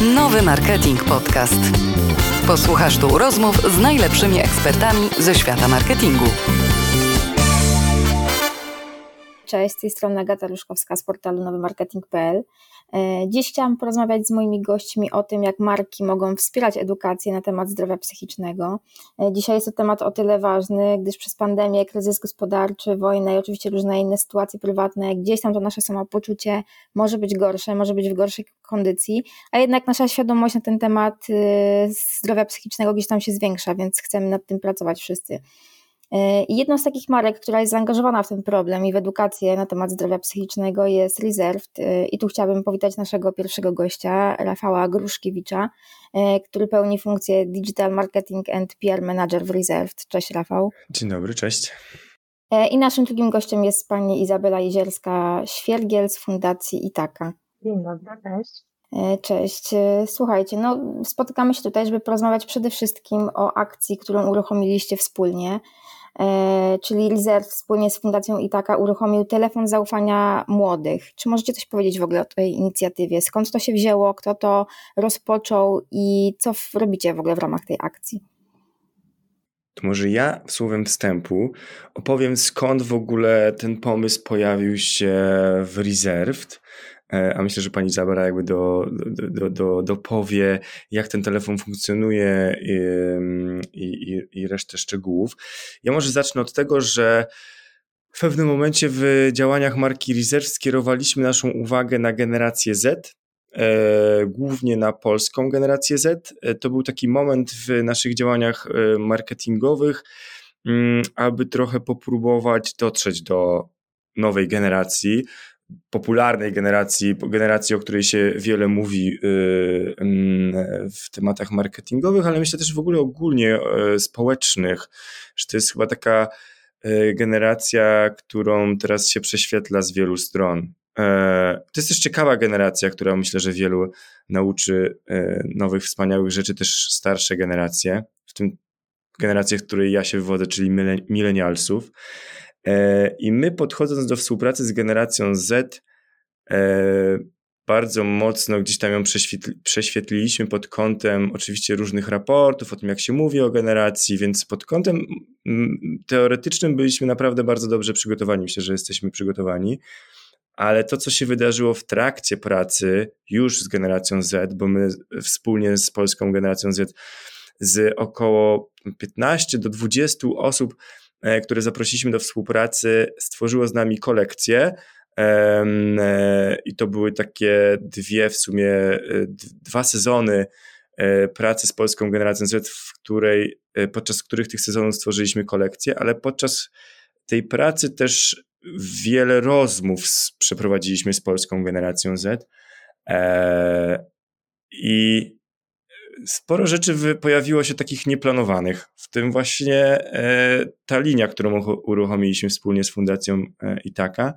Nowy Marketing Podcast. Posłuchasz tu rozmów z najlepszymi ekspertami ze świata marketingu. Cześć, z tej strony Agata Ruszkowska z portalu nowymarketing.pl. E, dziś chciałam porozmawiać z moimi gośćmi o tym, jak marki mogą wspierać edukację na temat zdrowia psychicznego. E, dzisiaj jest to temat o tyle ważny, gdyż przez pandemię, kryzys gospodarczy, wojnę i oczywiście różne inne sytuacje prywatne, gdzieś tam to nasze samopoczucie może być gorsze, może być w gorszej kondycji, a jednak nasza świadomość na ten temat y, zdrowia psychicznego gdzieś tam się zwiększa, więc chcemy nad tym pracować wszyscy. E, I jedną z takich marek, która jest zaangażowana w ten problem i w edukację na temat zdrowia psychicznego jest Reserved. E, I tu chciałabym powitać naszego pierwszego gościa, Rafała Gruszkiewicza, e, który pełni funkcję Digital Marketing and PR Manager w Reserved. Cześć Rafał. Dzień dobry, cześć. I naszym drugim gościem jest pani Izabela Jezierska-Świergiel z Fundacji Itaka. Dzień dobry, cześć. Cześć. Słuchajcie, no, spotykamy się tutaj, żeby porozmawiać przede wszystkim o akcji, którą uruchomiliście wspólnie. E, czyli Reserve wspólnie z Fundacją Itaka uruchomił telefon zaufania młodych. Czy możecie coś powiedzieć w ogóle o tej inicjatywie? Skąd to się wzięło, kto to rozpoczął i co robicie w ogóle w ramach tej akcji? To może ja słowem wstępu opowiem skąd w ogóle ten pomysł pojawił się w Reserved. E, a myślę, że pani Zabara jakby do, do, do, dopowie, jak ten telefon funkcjonuje i, i, i resztę szczegółów. Ja może zacznę od tego, że w pewnym momencie w działaniach marki Reserve skierowaliśmy naszą uwagę na generację Z, e, głównie na polską generację Z. E, to był taki moment w naszych działaniach marketingowych, aby trochę popróbować dotrzeć do nowej generacji, popularnej generacji, generacji, o której się wiele mówi y, mm, w tematach marketingowych, ale myślę też w ogóle ogólnie y, społecznych, że to jest chyba taka y, generacja, którą teraz się prześwietla z wielu stron. E, to jest też ciekawa generacja, która myślę, że wielu nauczy nowych, wspaniałych rzeczy, też starsze generacje, w tym generację, w której ja się wywodzę, czyli milenialsów. E, I my podchodząc do współpracy z generacją Z, e, bardzo mocno gdzieś tam ją prześwietli, prześwietliliśmy pod kątem oczywiście różnych raportów o tym, jak się mówi o generacji, więc pod kątem teoretycznym byliśmy naprawdę bardzo dobrze przygotowani. Myślę, że jesteśmy przygotowani. Ale to, co się wydarzyło w trakcie pracy już z generacją Z, bo my wspólnie z polską generacją Z z około 15 do 20 osób które zaprosiliśmy do współpracy, stworzyło z nami kolekcję. E, I to były takie dwie w sumie, e, dwa sezony pracy z polską generacją Z, w której, podczas których tych sezonów stworzyliśmy kolekcję, ale podczas tej pracy też wiele rozmów przeprowadziliśmy z polską generacją Z. I sporo rzeczy pojawiło się takich nieplanowanych, w tym właśnie e, ta linia, którą uruchomiliśmy wspólnie z Fundacją e, Itaka.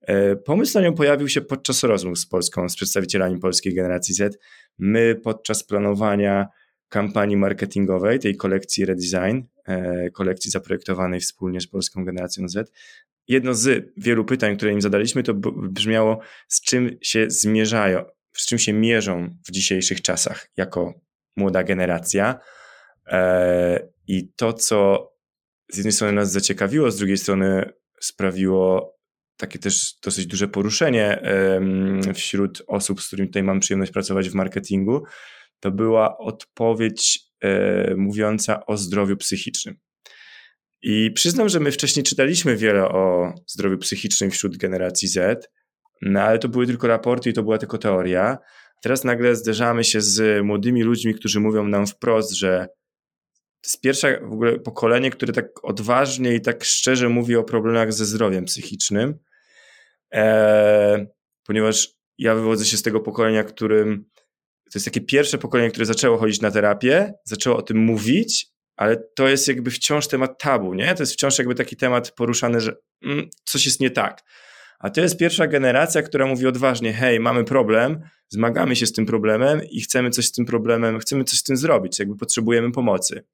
E, pomysł na nią pojawił się podczas rozmów z Polską, z przedstawicielami polskiej generacji Z. My podczas planowania kampanii marketingowej, tej kolekcji Redesign, kolekcji zaprojektowanej wspólnie z polską generacją Z, jedno z wielu pytań, które im zadaliśmy, to brzmiało, z czym się zmierzają, z czym się mierzą w dzisiejszych czasach jako młoda generacja. E, I to, co z jednej strony nas zaciekawiło, z drugiej strony sprawiło takie też dosyć duże poruszenie wśród osób, z którymi tutaj mam przyjemność pracować w marketingu, to była odpowiedź e, mówiąca o zdrowiu psychicznym. I przyznam, że my wcześniej czytaliśmy wiele o zdrowiu psychicznym wśród generacji Z, no ale to były tylko raporty i to była tylko teoria. Teraz nagle zderzamy się z młodymi ludźmi, którzy mówią nam wprost, że to jest pierwsze w ogóle pokolenie, które tak odważnie i tak szczerze mówi o problemach ze zdrowiem psychicznym, e, ponieważ ja wywodzę się z tego pokolenia, którym to jest takie pierwsze pokolenie, które zaczęło chodzić na terapię, zaczęło o tym mówić, ale to jest jakby wciąż temat tabu, nie? To jest wciąż jakby taki temat poruszany, że mm, coś jest nie tak. A to jest pierwsza generacja, która mówi odważnie: hej, mamy problem, zmagamy się z tym problemem i chcemy coś z tym problemem, chcemy coś z tym zrobić, jakby potrzebujemy pomocy.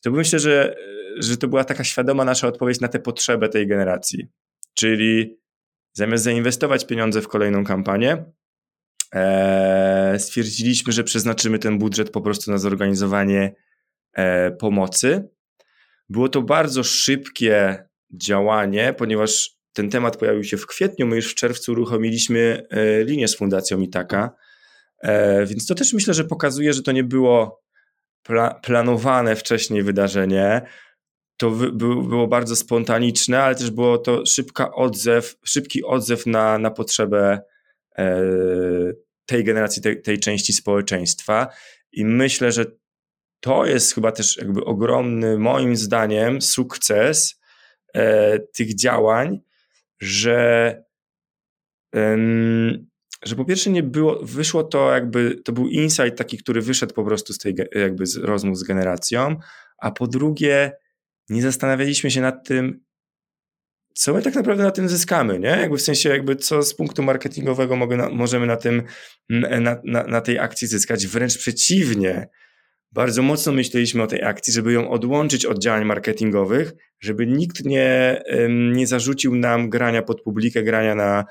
To myślę, że, że to była taka świadoma nasza odpowiedź na tę potrzebę tej generacji. Czyli zamiast zainwestować pieniądze w kolejną kampanię, e, stwierdziliśmy, że przeznaczymy ten budżet po prostu na zorganizowanie e, pomocy. Było to bardzo szybkie działanie, ponieważ ten temat pojawił się w kwietniu, my już w czerwcu uruchomiliśmy e, linię z Fundacją Itaka, e, więc to też myślę, że pokazuje, że to nie było pla planowane wcześniej wydarzenie, to było bardzo spontaniczne, ale też było to szybka odzew, szybki odzew na, na potrzebę e, tej generacji, tej, tej części społeczeństwa. I myślę, że to jest chyba też jakby ogromny, moim zdaniem, sukces tych działań, że, że po pierwsze nie było, wyszło to jakby, to był insight taki, który wyszedł po prostu z tej jakby z rozmów z generacją, a po drugie nie zastanawialiśmy się nad tym, co my tak naprawdę na tym zyskamy, nie? Jakby w sensie, jakby co z punktu marketingowego mogę na, możemy na tym, na, na, na tej akcji zyskać. Wręcz przeciwnie, bardzo mocno myśleliśmy o tej akcji, żeby ją odłączyć od działań marketingowych, żeby nikt nie, nie zarzucił nam grania pod publikę, grania na,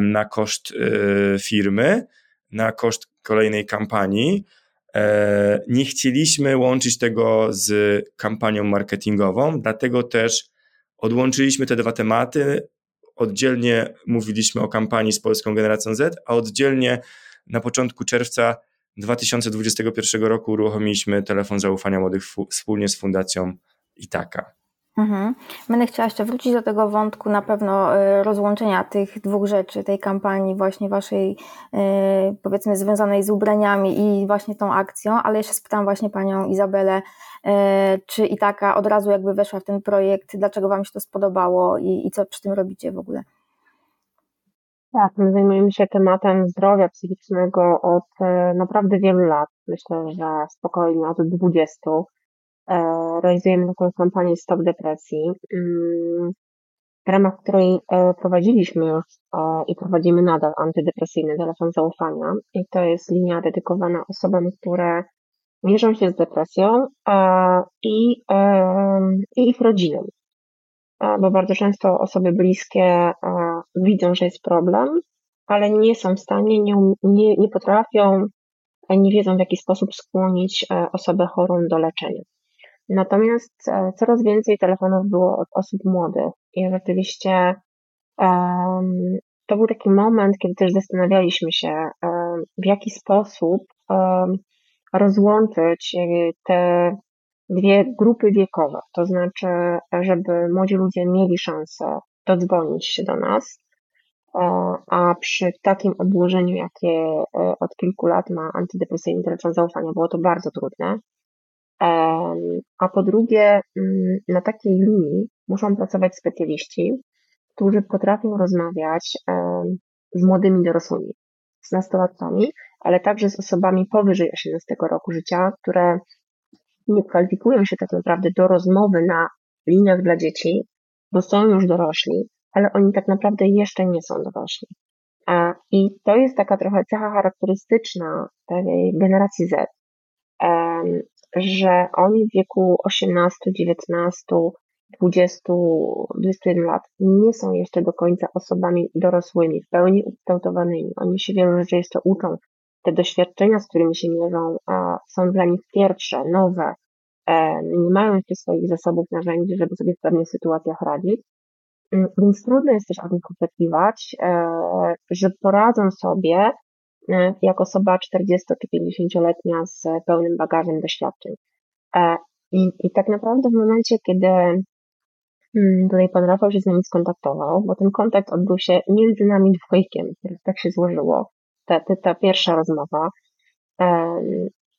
na koszt e, firmy, na koszt kolejnej kampanii. E, nie chcieliśmy łączyć tego z kampanią marketingową, dlatego też odłączyliśmy te dwa tematy. Oddzielnie mówiliśmy o kampanii z Polską Generacją Z, a oddzielnie na początku czerwca 2021 roku uruchomiliśmy telefon zaufania młodych wspólnie z Fundacją Itaka. Mhm. Będę chciała jeszcze wrócić do tego wątku na pewno y, rozłączenia tych dwóch rzeczy, tej kampanii właśnie waszej y, powiedzmy związanej z ubraniami i właśnie tą akcją, ale jeszcze spytam właśnie panią Izabelę, y, czy i taka od razu jakby weszła w ten projekt, dlaczego wam się to spodobało i, i co przy tym robicie w ogóle? Tak, my zajmujemy się tematem zdrowia psychicznego od e, naprawdę wielu lat. Myślę, że spokojnie od 20. E, realizujemy taką kampanię Stop Depresji, mm, w ramach której e, prowadziliśmy już i prowadzimy nadal antydepresyjny telefon zaufania. I to jest linia dedykowana osobom, które mierzą się z depresją i, i ich rodzinom bo bardzo często osoby bliskie widzą, że jest problem, ale nie są w stanie, nie, nie, nie potrafią, nie wiedzą w jaki sposób skłonić e, osobę chorą do leczenia. Natomiast e, coraz więcej telefonów było od osób młodych i rzeczywiście um, to był taki moment, kiedy też zastanawialiśmy się, um, w jaki sposób um, rozłączyć e, te dwie grupy wiekowe, to znaczy, żeby młodzi ludzie mieli szansę dodzwonić się do nas, e, a przy takim obłożeniu, jakie e, od kilku lat ma antydepresyjny telefon zaufania, było to bardzo trudne. E, a po drugie, mm, na takiej linii muszą pracować specjaliści, którzy potrafią rozmawiać z młodymi dorosłymi, z nastolatkami, ale także z osobami powyżej 18 roku życia, które nie kwalifikują się tak naprawdę do rozmowy na liniach dla dzieci, bo są już dorośli, ale oni tak naprawdę jeszcze nie są dorośli. I to jest taka trochę cecha charakterystyczna tej generacji Z, że oni w wieku 18, 19, 20, 21 lat nie są jeszcze do końca osobami dorosłymi, w pełni ukształtowanymi. Oni się wielu rzeczy jeszcze uczą, te doświadczenia, z którymi się mierzą, są dla nich pierwsze, nowe, e, nie mają jeszcze swoich zasobów, narzędzi, żeby sobie w pewnych sytuacjach radzić. Mm, więc trudno jest też od nich oczekiwać, e, że poradzą sobie e, jak osoba 40 czy 50-letnia z pełnym bagażem doświadczeń. I, I tak naprawdę w momencie, kiedy mm, tutaj pan Rafał się z nami skontaktował, bo ten kontakt odbył się między nami dwójkiem, tak się złożyło, ta, ta, pierwsza rozmowa,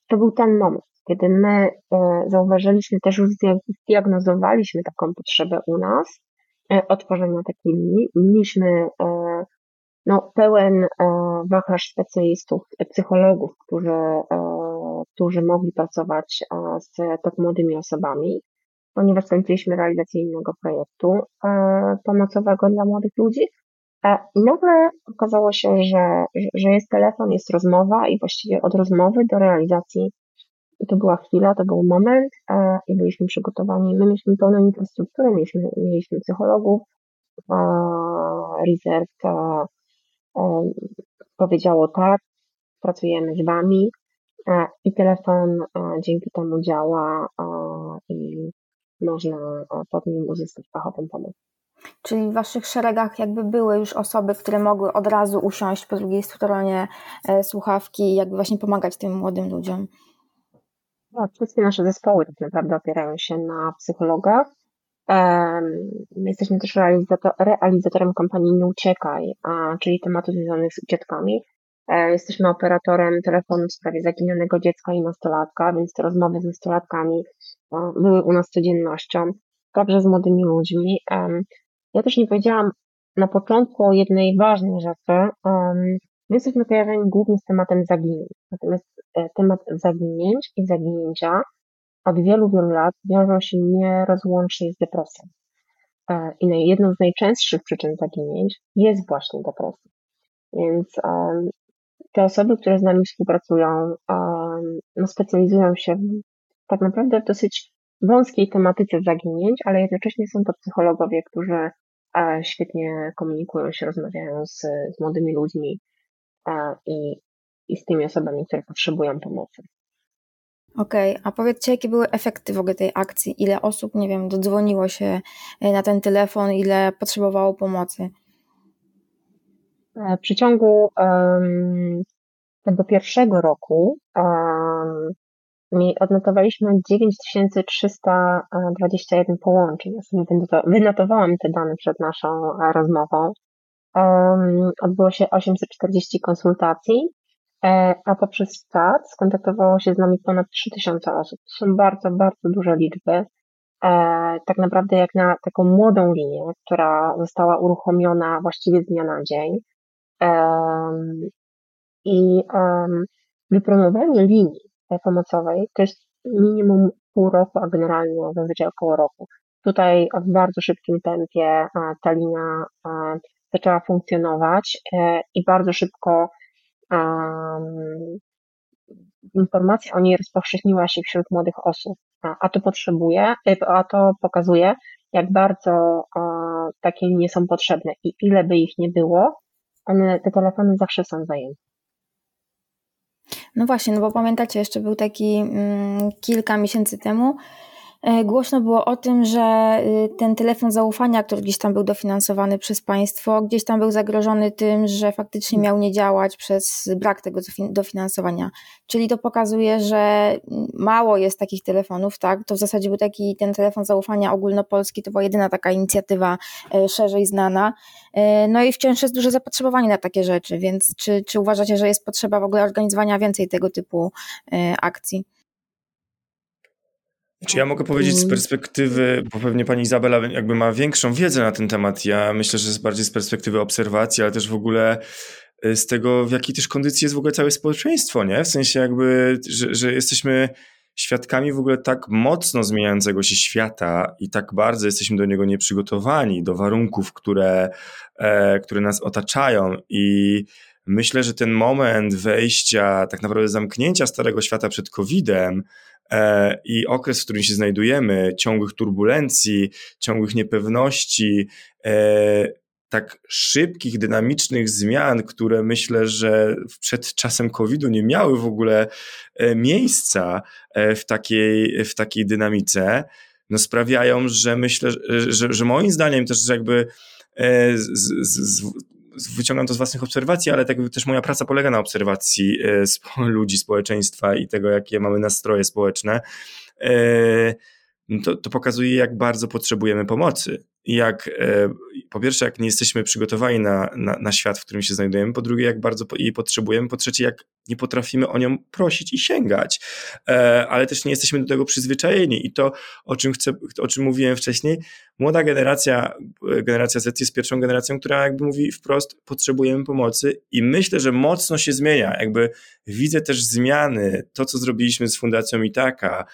to był ten moment, kiedy my e, zauważyliśmy, też już zdiagnozowaliśmy taką potrzebę u nas, e, otworzenia takiej linii. Mieliśmy e, no, pełen wachlarz specjalistów, psychologów, którzy, którzy mogli pracować z tak młodymi osobami, ponieważ skończyliśmy realizację innego projektu pomocowego dla młodych ludzi, i nagle okazało się, że, że jest telefon, jest rozmowa i właściwie od rozmowy do realizacji to była chwila, to był moment i byliśmy przygotowani. My mieliśmy pełną infrastrukturę, mieliśmy, mieliśmy psychologów, rezerw, powiedziało tak, pracujemy z Wami i telefon dzięki temu działa i można pod nim uzyskać fachową pomoc. Czyli w Waszych szeregach jakby były już osoby, które mogły od razu usiąść po drugiej stronie e, słuchawki i jakby właśnie pomagać tym młodym ludziom. No, wszystkie nasze zespoły tak naprawdę opierają się na psychologach. My jesteśmy też realizator, realizatorem kampanii Nie Uciekaj, czyli tematów związanych z ucieczkami. E, jesteśmy operatorem telefonu w sprawie zaginionego dziecka i nastolatka, więc te rozmowy z nastolatkami były u nas codziennością, także z młodymi ludźmi. Ja też nie powiedziałam na początku o jednej ważnej rzeczy. My jesteśmy kojarzeni głównie z tematem zaginięć. Natomiast e, temat zaginięć i zaginięcia od wielu, wielu lat wiążą się nierozłącznie z depresją. E, I jedną z najczęstszych przyczyn zaginięć jest właśnie depresja. Więc te osoby, które z nami współpracują, no specjalizują się tak naprawdę w dosyć wąskiej tematyce zaginięć, ale jednocześnie są to psychologowie, którzy świetnie komunikują się, rozmawiają z, z młodymi ludźmi i, i z tymi osobami, które potrzebują pomocy. Okej, okay. a powiedzcie, jakie były efekty w ogóle tej akcji? Ile osób, nie wiem, dodzwoniło się e, na ten telefon, ile potrzebowało pomocy? E, w przeciągu um, tego pierwszego roku um, odnotowaliśmy 9321 połączeń. Ja sobie wynotowałam te dane przed naszą e, rozmową. Odbyło się 840 konsultacji, e, a poprzez czat skontaktowało się z nami ponad 3000 osób. To są bardzo, bardzo duże liczby. E, tak naprawdę jak na taką młodą linię, która została uruchomiona właściwie z dnia na dzień. I wypromowanie linii pomocowej to jest minimum pół roku, a generalnie zazwyczaj około roku. Tutaj w bardzo szybkim tempie ta linia zaczęła funkcjonować e, i bardzo szybko informacja o niej rozpowszechniła się wśród młodych osób, a to potrzebuje, e, a to pokazuje, jak bardzo takie linie są potrzebne i ile by ich nie było, one, te telefony zawsze są zajęte. No właśnie, no bo pamiętacie, jeszcze był taki mm, kilka miesięcy temu, głośno było o tym, że y, ten telefon zaufania, który gdzieś tam był dofinansowany przez państwo, gdzieś tam był zagrożony tym, że faktycznie miał nie działać przez brak tego dofinansowania. Czyli to pokazuje, że mało jest takich telefonów, tak? To w zasadzie był taki ten telefon zaufania ogólnopolski, to była jedyna taka inicjatywa e, szerzej znana. E, no i wciąż jest duże zapotrzebowanie na takie rzeczy, więc czy, czy uważacie, że jest potrzeba w ogóle organizowania więcej tego typu akcji? Czy ja mogę powiedzieć z mm. perspektywy, bo pewnie pani Izabela jakby ma większą wiedzę na ten temat. Ja myślę, że jest bardziej z perspektywy obserwacji, ale też w ogóle y, z tego, w jakiej też kondycji jest w ogóle całe społeczeństwo, nie? W sensie jakby, że, że jesteśmy świadkami w ogóle tak mocno zmieniającego się świata i tak bardzo jesteśmy do niego nieprzygotowani, do warunków, które, e, które nas otaczają i myślę, że ten moment wejścia, tak naprawdę zamknięcia starego świata przed COVID-em, i okres, w którym się znajdujemy, ciągłych turbulencji, ciągłych niepewności, e, tak szybkich, dynamicznych zmian, które myślę, że przed czasem COVID-u nie miały w ogóle e, miejsca w takiej, w takiej dynamice, no sprawiają, że myślę, że, że moim zdaniem też jakby z, z, z, wyciągam to z własnych obserwacji, ale tak też moja praca polega na obserwacji e, ludzi, społeczeństwa i tego, jakie mamy nastroje społeczne. E, to, to pokazuje, jak bardzo potrzebujemy pomocy jak e, po pierwsze, jak nie jesteśmy przygotowani na, na, na, świat, w którym się znajdujemy, po drugie, jak bardzo jej potrzebujemy, po trzecie, jak nie potrafimy o nią prosić i sięgać, e, ale też nie jesteśmy do tego przyzwyczajeni i to, o czym chcę, o czym mówiłem wcześniej, młoda generacja, generacja Z jest pierwszą generacją, która jakby mówi wprost, potrzebujemy pomocy i myślę, że mocno się zmienia, jakby widzę też zmiany, to co zrobiliśmy z Fundacją Itaka,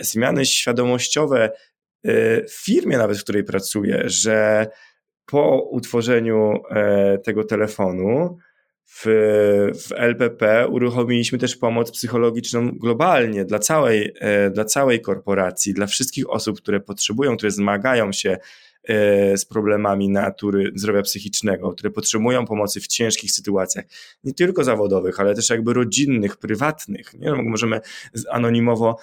zmiany świadomościowe, w firmie nawet, w której pracuję, że po utworzeniu e, tego telefonu w, w LPP uruchomiliśmy też pomoc psychologiczną globalnie dla całej, e, dla całej korporacji, dla wszystkich osób, które potrzebują, które zmagają się z problemami natury zdrowia psychicznego, które potrzebują pomocy w ciężkich sytuacjach, nie tylko zawodowych, ale też jakby rodzinnych, prywatnych. Nie? No, możemy anonimowo,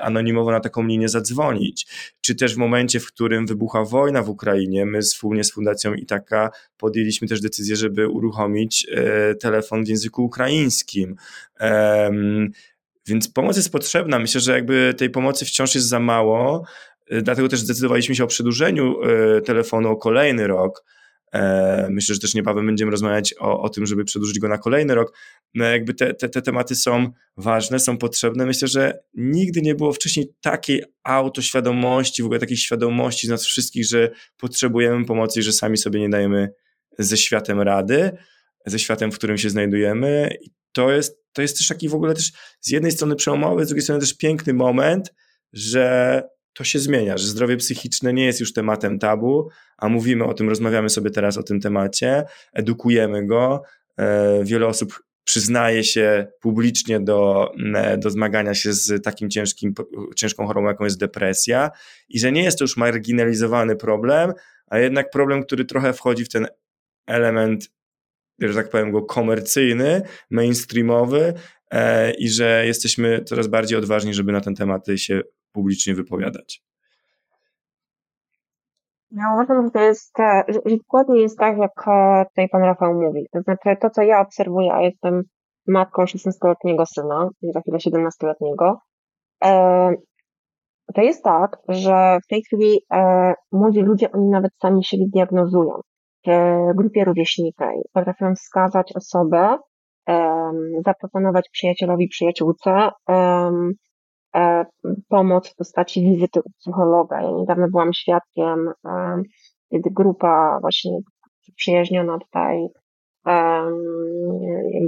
anonimowo na taką linię zadzwonić. Czy też w momencie, w którym wybucha wojna w Ukrainie, my wspólnie z Fundacją Itaka podjęliśmy też decyzję, żeby uruchomić telefon w języku ukraińskim. Więc pomoc jest potrzebna. Myślę, że jakby tej pomocy wciąż jest za mało. Y, dlatego też zdecydowaliśmy się o przedłużeniu y, telefonu o kolejny rok. E, myślę, że też niebawem będziemy rozmawiać o, o tym, żeby przedłużyć go na kolejny rok. No jakby te, te, te tematy są ważne, są potrzebne. Myślę, że nigdy nie było wcześniej takiej autoświadomości, w ogóle takiej świadomości z nas wszystkich, że potrzebujemy pomocy i że sami sobie nie dajemy ze światem rady, ze światem, w którym się znajdujemy. I to jest, to jest też taki w ogóle też z jednej strony przełomowy, z drugiej strony też piękny moment, że to się zmienia, że zdrowie psychiczne nie jest już tematem tabu, a mówimy o tym, rozmawiamy sobie teraz o tym temacie, edukujemy go. E, wiele osób przyznaje się publicznie do, e, do zmagania się z takim ciężkim, ciężką chorobą, jaką jest depresja, i że nie jest to już marginalizowany problem, a jednak problem, który trochę wchodzi w ten element, że tak powiem, go komercyjny, mainstreamowy, e, i że jesteśmy coraz bardziej odważni, żeby na ten tematy się publicznie wypowiadać. Ja uważam, że to jest, e, że, że dokładnie jest tak, jak e, tutaj pan Rafał mówi. To znaczy, to co ja obserwuję, a jestem matką 16-letniego syna, za chwilę 17-letniego, e, to jest tak, że w tej chwili młodzi ludzie, oni nawet sami siebie diagnozują. W grupie rówieśniczej potrafią wskazać osobę, zaproponować przyjacielowi, przyjaciółce, E, pomoc w postaci wizyty u psychologa. Ja niedawno byłam świadkiem, e, kiedy grupa właśnie przyjaźniona tutaj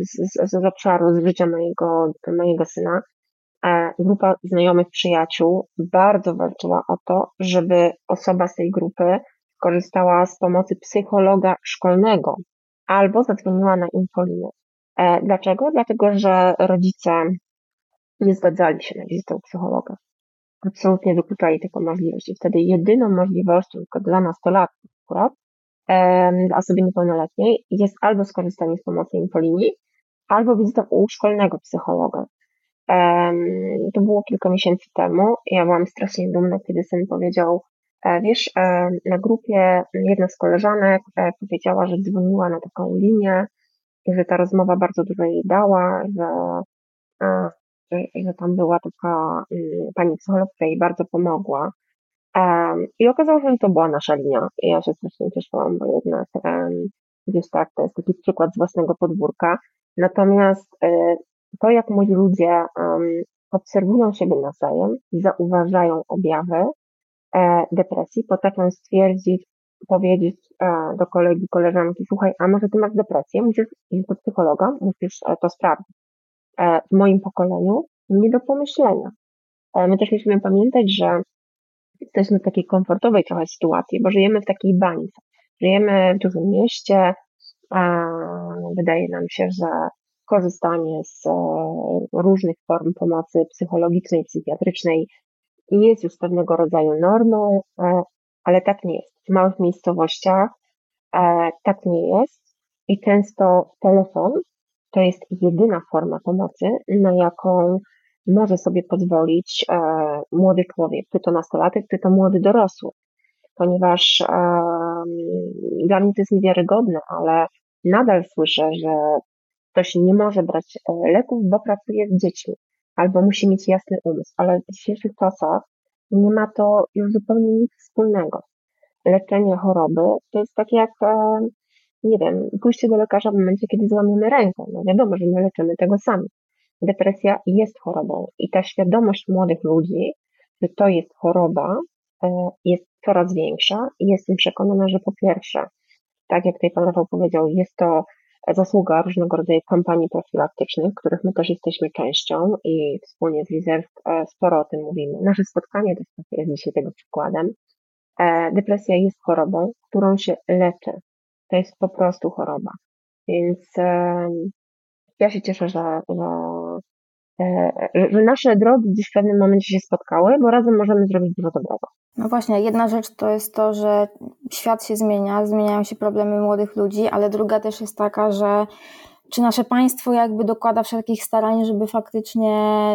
z, z, z obszaru, z życia mojego, mojego syna, e, grupa znajomych przyjaciół bardzo walczyła o to, żeby osoba z tej grupy korzystała z pomocy psychologa szkolnego albo zadzwoniła na infolinię. Dlaczego? Dlatego, że rodzice nie zgadzali się na wizytę u psychologa. Absolutnie wykluczali taką możliwość. I wtedy jedyną możliwością, tylko dla nastolatków akurat, dla osoby niepełnoletniej, jest albo skorzystanie z pomocy infolinii, albo wizyta u szkolnego psychologa. To było kilka miesięcy temu. Ja byłam strasznie dumna, kiedy syn powiedział, e, wiesz, na grupie jedna z koleżanek e, powiedziała, że dzwoniła na taką linię że ta rozmowa bardzo dużo jej dała, że e, że tam była taka y, pani psycholog, która jej bardzo pomogła. I okazało się, że to była nasza linia. I ja się strasznie cieszyłam, bo jednak gdzieś tak, to jest taki przykład z własnego podwórka. Natomiast y, to, jak młodzi ludzie obserwują siebie nawzajem, zauważają objawy e, depresji, potrafią stwierdzić, powiedzieć e, do kolegi, koleżanki, słuchaj, a może ty masz depresję, musisz iść do psychologa, musisz e, to sprawdzić. E, w moim pokoleniu nie do pomyślenia. E, my też musimy pamiętać, że jesteśmy w takiej komfortowej trochę sytuacji, bo żyjemy w takiej bańce. Żyjemy w dużym mieście, wydaje nam się, że korzystanie z e, różnych form pomocy psychologicznej, psychiatrycznej jest już pewnego rodzaju normą, ale tak nie jest. W małych miejscowościach tak nie jest i często telefon to jest jedyna forma pomocy, na jaką może sobie pozwolić e, młody człowiek, czy to nastolatek, czy to młody dorosły. Ponieważ e, dla mnie to jest niewiarygodne, ale nadal słyszę, że ktoś nie może brać e, leków, bo pracuje z dziećmi, albo musi mieć jasny umysł, ale w dzisiejszych czasach nie ma to już zupełnie nic wspólnego. Leczenie choroby to jest tak jak nie wiem, pójście do lekarza w momencie, kiedy złamiemy rękę. No wiadomo, że nie leczymy tego sami. Depresja jest chorobą i ta świadomość młodych ludzi, że to jest choroba, e, jest coraz większa i jestem przekonana, że po pierwsze, tak jak tutaj pan Rafał powiedział, jest to zasługa różnego rodzaju kampanii profilaktycznych, których my też jesteśmy częścią i wspólnie z Reserve sporo o tym mówimy. Nasze spotkanie też jest dzisiaj tego przykładem. E, depresja jest chorobą, którą się leczy. To jest po prostu choroba. Więc ja się cieszę, że, że, e, że nasze drogi gdzieś w pewnym momencie się spotkały, bo razem możemy zrobić dużo dobrego. No właśnie, jedna rzecz to jest to, że świat się zmienia, zmieniają się problemy młodych ludzi, ale druga też jest taka, że czy nasze państwo jakby dokłada wszelkich starań, żeby faktycznie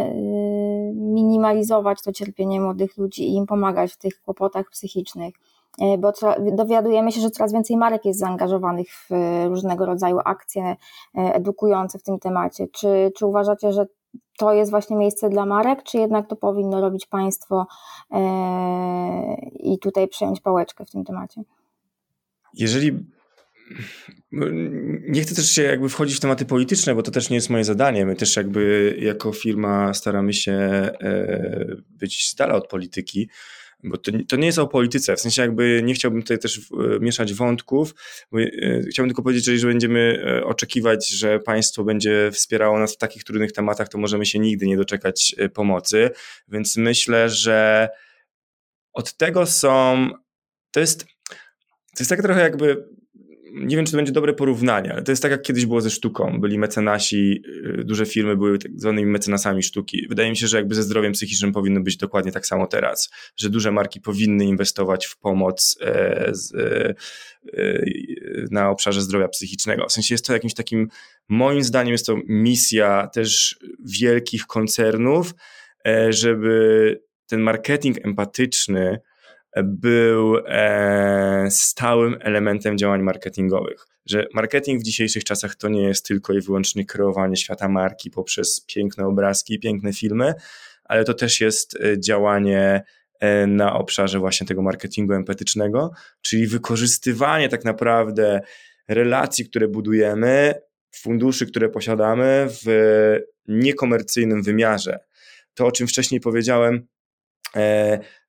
y, minimalizować to cierpienie młodych ludzi i im pomagać w tych kłopotach psychicznych? Y, bo dowiadujemy się, że coraz więcej marek jest zaangażowanych w różnego rodzaju akcje y, edukujące w tym temacie. Czy, czy uważacie, że to jest właśnie miejsce dla marek, czy jednak to powinno robić państwo i tutaj przejąć pałeczkę w tym temacie? Jeżeli nie chcę też się jakby wchodzić w tematy polityczne, bo to też nie jest moje zadanie. My też jakby jako firma staramy się e, być z dala od polityki, bo to, to nie jest o polityce. W sensie jakby nie chciałbym tutaj też e, mieszać wątków. E, chciałbym tylko powiedzieć, że jeżeli będziemy oczekiwać, że państwo będzie wspierało nas w takich trudnych tematach, to możemy się nigdy nie doczekać pomocy. Więc myślę, że od tego są. To jest. To jest tak trochę jakby nie wiem, czy to będzie dobre porównanie, ale to jest tak, jak kiedyś było ze sztuką. Byli mecenasi, y, duże firmy były tak zwanymi mecenasami sztuki. Wydaje mi się, że jakby ze zdrowiem psychicznym powinno być dokładnie tak samo teraz, że duże marki powinny inwestować w pomoc e, z, e, e, na obszarze zdrowia psychicznego. W sensie jest to jakimś takim, moim zdaniem jest to misja też wielkich koncernów, żeby ten marketing empatyczny był e, stałym elementem działań marketingowych. Że marketing w dzisiejszych czasach to nie jest tylko i wyłącznie kreowanie świata marki poprzez piękne obrazki i piękne filmy, ale to też jest e, działanie e, na obszarze właśnie tego marketingu empatycznego, czyli wykorzystywanie tak naprawdę relacji, które budujemy, funduszy, które posiadamy w niekomercyjnym wymiarze. To, o czym wcześniej powiedziałem,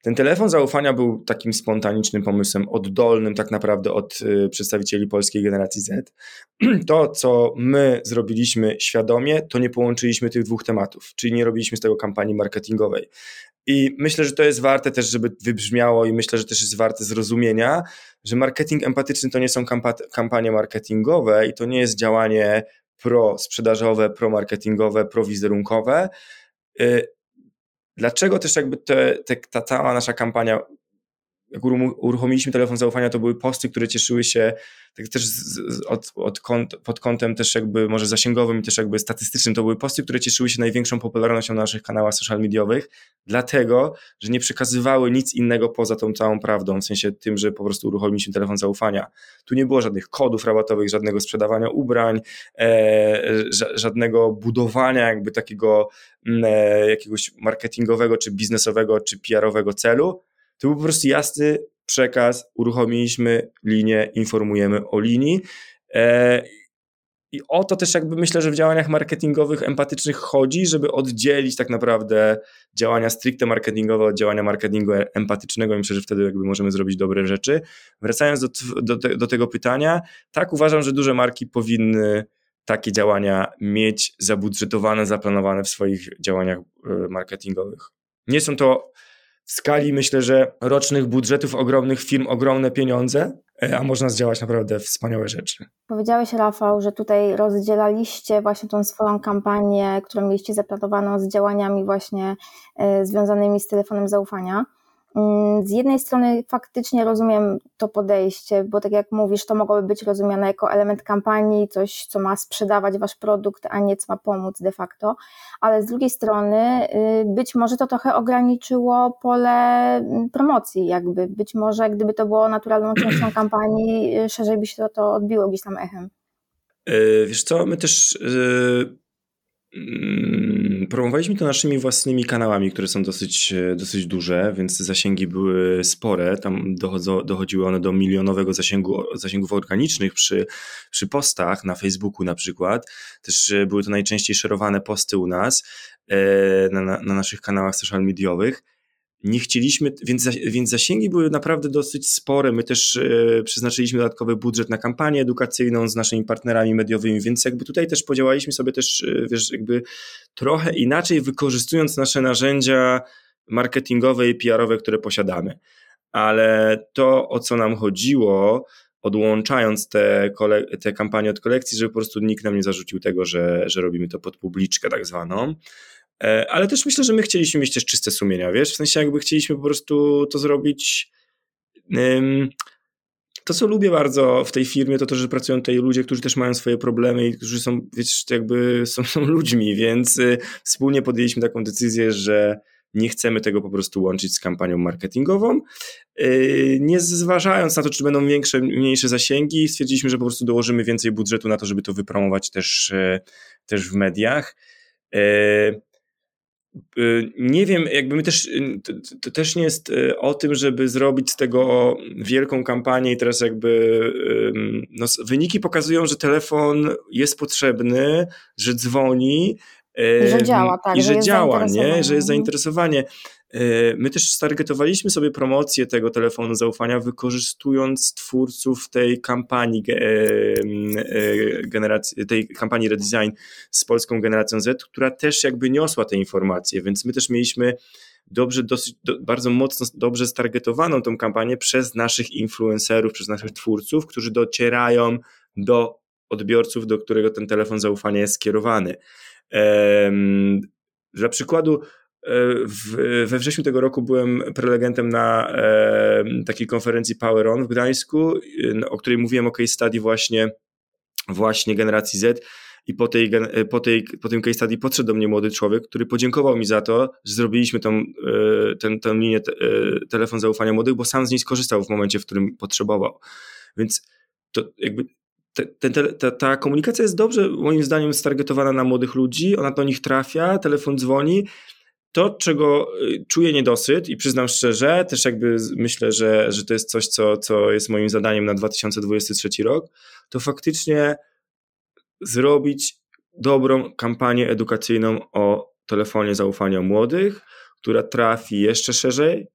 ten telefon zaufania był takim spontanicznym pomysłem, oddolnym tak naprawdę od y, przedstawicieli polskiej generacji Z. To, co my zrobiliśmy świadomie, to nie połączyliśmy tych dwóch tematów, czyli nie robiliśmy z tego kampanii marketingowej. I myślę, że to jest warte też, żeby wybrzmiało, i myślę, że też jest warte zrozumienia, że marketing empatyczny to nie są kampanie marketingowe i to nie jest działanie pro-sprzedażowe, pro-marketingowe, pro-wizerunkowe y, Dlaczego też jakby te, te, ta cała nasza kampania, jak uruchomiliśmy telefon zaufania, to były posty, które cieszyły się tak też z, od, od kąt, pod kątem też jakby może zasięgowym i też jakby statystycznym, to były posty, które cieszyły się największą popularnością na naszych kanałach social mediowych, dlatego, że nie przekazywały nic innego poza tą całą prawdą, w sensie tym, że po prostu uruchomiliśmy telefon zaufania. Tu nie było żadnych kodów rabatowych, żadnego sprzedawania ubrań, e, żadnego budowania jakby takiego mm, e, jakiegoś marketingowego, czy biznesowego, czy PR-owego celu, to był po prostu jasny przekaz, uruchomiliśmy linię, informujemy o linii. E, I o to też jakby myślę, że w działaniach marketingowych, empatycznych chodzi, żeby oddzielić tak naprawdę działania stricte marketingowe od działania marketingu empatycznego i myślę, że wtedy jakby możemy zrobić dobre rzeczy. Wracając do, do, do tego pytania, tak uważam, że duże marki powinny takie działania mieć zabudżetowane, zaplanowane w swoich działaniach e, marketingowych. Nie są to w skali myślę, że rocznych budżetów ogromnych firm ogromne pieniądze, e, a można zdziałać naprawdę wspaniałe rzeczy. Powiedziałeś, Rafał, że tutaj rozdzielaliście właśnie tą swoją kampanię, którą mieliście zaplanowaną z działaniami właśnie e, związanymi z telefonem zaufania. Mm, z jednej strony faktycznie rozumiem to podejście, bo tak jak mówisz, to mogłoby być rozumiane jako element kampanii, coś, co ma sprzedawać wasz produkt, a nie co ma pomóc de facto, ale z drugiej strony y, być może to trochę ograniczyło pole mm, promocji, jakby być może gdyby to było naturalną częścią kampanii, y, szerzej by się to, to odbiło gdzieś tam echem. E, wiesz co, my też Mm, promowaliśmy to naszymi własnymi kanałami, które są dosyć, dosyć duże, więc zasięgi były spore. Tam dochodzą, dochodziły one do milionowego zasięgu, zasięgów organicznych przy, przy postach na Facebooku na przykład. Też e, były to najczęściej szerowane posty u nas e, na, na naszych kanałach social mediowych nie chcieliśmy, więc, więc zasięgi były naprawdę dosyć spore. My też e, przeznaczyliśmy dodatkowy budżet na kampanię edukacyjną z naszymi partnerami mediowymi, więc jakby tutaj też podziałaliśmy sobie też, e, wiesz, jakby trochę inaczej, wykorzystując nasze narzędzia marketingowe i PR-owe, które posiadamy. Ale to, o co nam chodziło, odłączając te, te kampanie od kolekcji, żeby po prostu nikt nam nie zarzucił tego, że, że robimy to pod publiczkę tak zwaną, ale też myślę, że my chcieliśmy mieć też czyste sumienia, wiesz, w sensie jakby chcieliśmy po prostu to zrobić to, co lubię bardzo w tej firmie, to to, że pracują tutaj ludzie, którzy też mają swoje problemy i którzy są, wiesz, jakby są, są ludźmi, więc y, wspólnie podjęliśmy taką decyzję, że nie chcemy tego po prostu łączyć z kampanią marketingową. Y, nie zważając na to, czy będą większe, mniejsze zasięgi, stwierdziliśmy, że po prostu dołożymy więcej budżetu na to, żeby to wypromować też, y, też w mediach. Y, nie wiem, jakby my też, y, to, to, też nie jest y, o tym, żeby zrobić z tego wielką kampanię i teraz jakby no, wyniki pokazują, że telefon jest potrzebny, że dzwoni, że działa, tak. I że, że działa, nie? Że jest zainteresowanie. E, my też stargetowaliśmy sobie promocję tego telefonu zaufania, wykorzystując twórców tej kampanii e, e, generacji, tej kampanii redesign z polską generacją Z, która też jakby niosła te informacje, więc my też mieliśmy dobrze, dosyć, do, bardzo mocno, dobrze stargetowaną tą kampanię przez naszych influencerów, przez naszych twórców, którzy docierają do odbiorców, do którego ten telefon zaufania jest skierowany. Dla przykładu, w, we wrześniu tego roku byłem prelegentem na e, takiej konferencji Power On w Gdańsku, o której mówiłem o case study właśnie, właśnie generacji Z. I po, tej, po, tej, po tym case study podszedł do mnie młody człowiek, który podziękował mi za to, że zrobiliśmy tą, e, ten, tę linię te, telefon zaufania młodych, bo sam z niej skorzystał w momencie, w którym potrzebował. Więc to jakby te, te, ta, ta komunikacja jest dobrze, moim zdaniem, stargetowana na młodych ludzi, ona do nich trafia, telefon dzwoni. To, czego y, czuję niedosyt i przyznam szczerze, też jakby myślę, że, że to jest coś, co, co jest moim zadaniem na 2023 rok, to faktycznie zrobić dobrą kampanię edukacyjną o telefonie zaufania młodych, która trafi jeszcze szerzej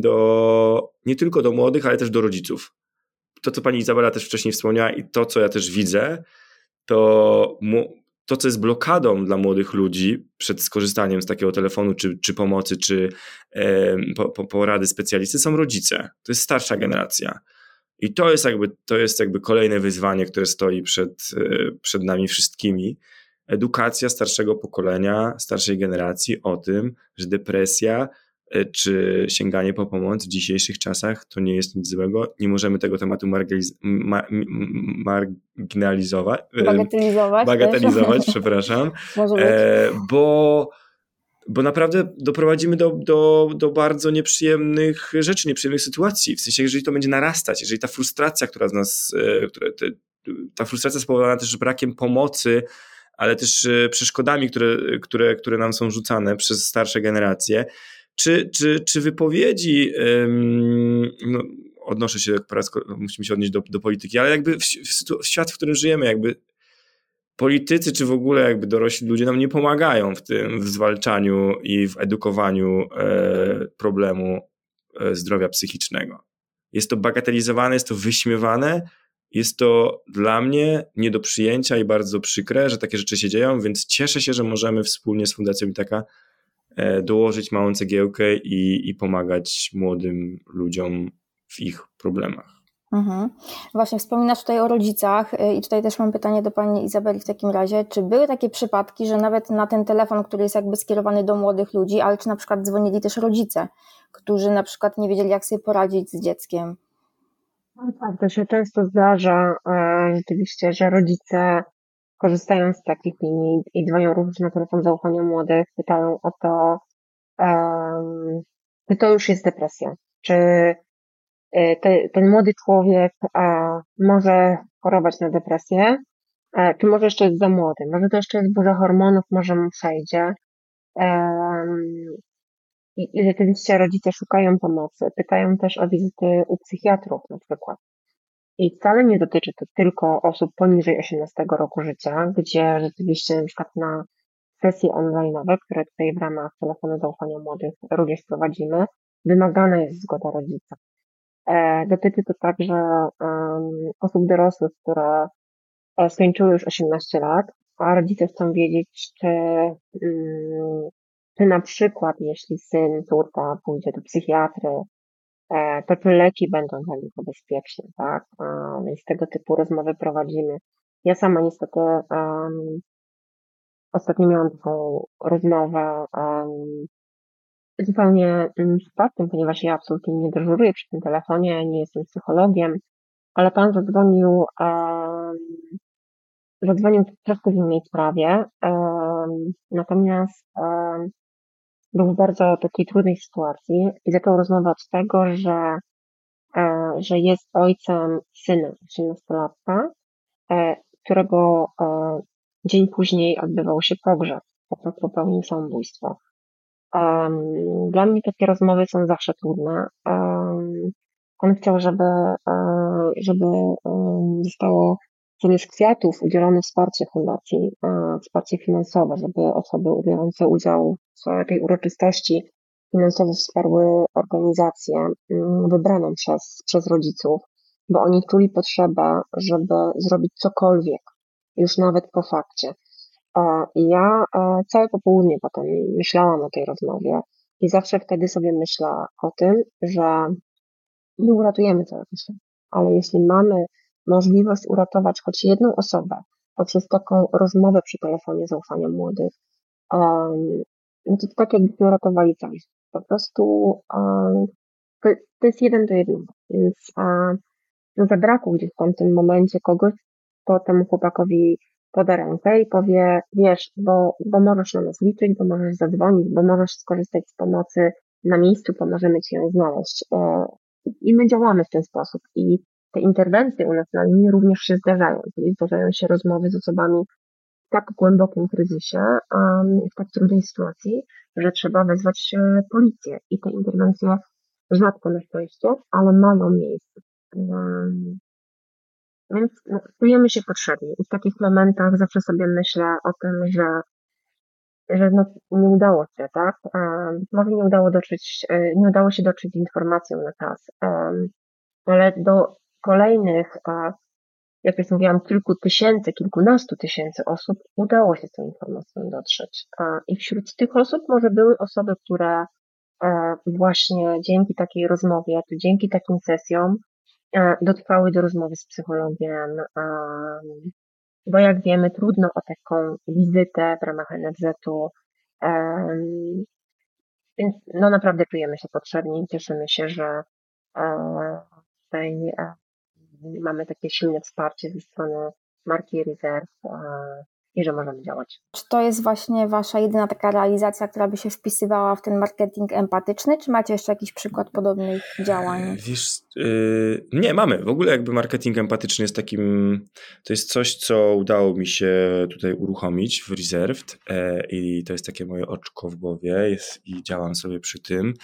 do, nie tylko do młodych, ale też do rodziców. To, co pani Izabela też wcześniej wspomniała i to, co ja też widzę, to to, co jest blokadą dla młodych ludzi przed skorzystaniem z takiego telefonu, czy, czy pomocy, czy e, po, po, porady specjalisty, są rodzice. To jest starsza generacja. I to jest jakby, to jest jakby kolejne wyzwanie, które stoi przed, e, przed nami wszystkimi. Edukacja starszego pokolenia, starszej generacji o tym, że depresja czy sięganie po pomoc w dzisiejszych czasach to nie jest nic złego. Nie możemy tego tematu marginalizować. E, bagatelizować. Bagatelizować, przepraszam. E, bo, bo naprawdę doprowadzimy do, do, do bardzo nieprzyjemnych rzeczy, nieprzyjemnych sytuacji. W sensie, jeżeli to będzie narastać, jeżeli ta frustracja, która z nas, która, te, ta frustracja spowodowana też brakiem pomocy, ale też przeszkodami, które, które, które nam są rzucane przez starsze generacje, czy, czy, czy wypowiedzi, no, odnoszę się, musimy się odnieść do, do polityki, ale jakby w, w, w świat, w którym żyjemy, jakby politycy, czy w ogóle jakby dorośli ludzie nam nie pomagają w tym, w zwalczaniu i w edukowaniu e, problemu e, zdrowia psychicznego. Jest to bagatelizowane, jest to wyśmiewane, jest to dla mnie nie do przyjęcia i bardzo przykre, że takie rzeczy się dzieją, więc cieszę się, że możemy wspólnie z Fundacją Itaka dołożyć małą cegiełkę i, i pomagać młodym ludziom w ich problemach. Mhm. Właśnie wspominasz tutaj o rodzicach e, i tutaj też mam pytanie do Pani Izabeli w takim razie. Czy były takie przypadki, że nawet na ten telefon, który jest jakby skierowany do młodych ludzi, ale czy na przykład dzwonili też rodzice, którzy na przykład nie wiedzieli, jak sobie poradzić z dzieckiem? No tak, to się często zdarza e, rzeczywiście, że rodzice korzystają z takich linii i dzwonią również na telefon zaufania młodych, pytają o to, um, czy to już jest depresja, czy e, te, ten młody człowiek a, może chorować na depresję, a, e, czy może jeszcze jest za młody, może to jeszcze jest burza hormonów, może mu przejdzie. Um, i, I rzeczywiście rodzice szukają pomocy, pytają też o wizyty u psychiatrów na przykład. I wcale nie dotyczy to tylko osób poniżej 18 roku życia, gdzie rzeczywiście na przykład na sesje online'owe, które tutaj w ramach telefonu zaufania młodych również prowadzimy, wymagana jest zgoda rodzica. E, dotyczy to także um, osób dorosłych, które e, skończyły już 18 lat, a rodzice chcą wiedzieć, czy, um, czy na przykład jeśli syn, córka pójdzie do psychiatry, E, czy leki będą dla nich bezpieczne, tak? Więc tego typu rozmowy prowadzimy. Ja sama niestety um, ostatnio miałam taką rozmowę um, zupełnie przypadkiem, ponieważ ja absolutnie nie dyżuruję przy tym telefonie, nie jestem psychologiem, ale pan zadzwonił, um, zadzwonił troszkę w innej sprawie, um, natomiast um, był w bardzo takiej trudnej sytuacji i zaczął rozmowę od tego, że, e, że jest ojcem syna 18-latka, e, którego e, dzień później odbywał się pogrzeb, po prostu popełnił samobójstwo. Dla mnie takie rozmowy są zawsze trudne. On chciał, żeby, żeby zostało zamiast kwiatów udzielone wsparcie fundacji, wsparcie finansowe, żeby osoby biorące udział w tej uroczystości finansowo wsparły organizację mm, wybraną przez, przez rodziców, bo oni czuli potrzebę, żeby zrobić cokolwiek, już nawet po fakcie. Ja całe popołudnie potem myślałam o tej rozmowie i zawsze wtedy sobie myślę o tym, że nie uratujemy całego świata, ale jeśli mamy możliwość uratować choć jedną osobę poprzez taką rozmowę przy telefonie zaufania młodych, no to tak jakbyśmy uratowali cały świat. Po prostu to, to jest jeden do jednego, więc no zabrakło gdzieś w tym momencie kogoś, kto temu chłopakowi poda rękę i powie, wiesz, bo, bo możesz na nas liczyć, bo możesz zadzwonić, bo możesz skorzystać z pomocy na miejscu, pomożemy Ci ją znaleźć. E, I my działamy w ten sposób. I te interwencje u nas na linii również się zdarzają. Czyli zdarzają się rozmowy z osobami w tak głębokim kryzysie, w tak trudnej sytuacji, że trzeba wezwać e, policję. I te interwencje rzadko na szczęście, ale mają miejsce. Więc no, czujemy się potrzebni. I w takich momentach zawsze sobie myślę o tym, że, że no, nie udało się, tak? Może nie udało dotrzeć, e, nie udało się dotrzeć z informacją na czas, ale do kolejnych, jak już mówiłam, kilku tysięcy, kilkunastu tysięcy osób udało się z tą informacją dotrzeć. I wśród tych osób może były osoby, które e, właśnie dzięki takiej rozmowie, czy dzięki takim sesjom E, dotrwały do rozmowy z psychologiem, bo jak wiemy, trudno o taką wizytę w ramach NFZ-u, więc no naprawdę czujemy się potrzebni i cieszymy się, że e, e, mamy takie silne wsparcie ze strony marki Reserve i że możemy działać. Czy to jest właśnie Wasza jedyna taka realizacja, która by się wpisywała w ten marketing empatyczny, czy macie jeszcze jakiś przykład podobnych działań? E, wiesz, yy, nie, mamy. W ogóle jakby marketing empatyczny jest takim, to jest coś, co udało mi się tutaj uruchomić w Reserved yy, i to jest takie moje oczko w głowie jest, i działam sobie przy tym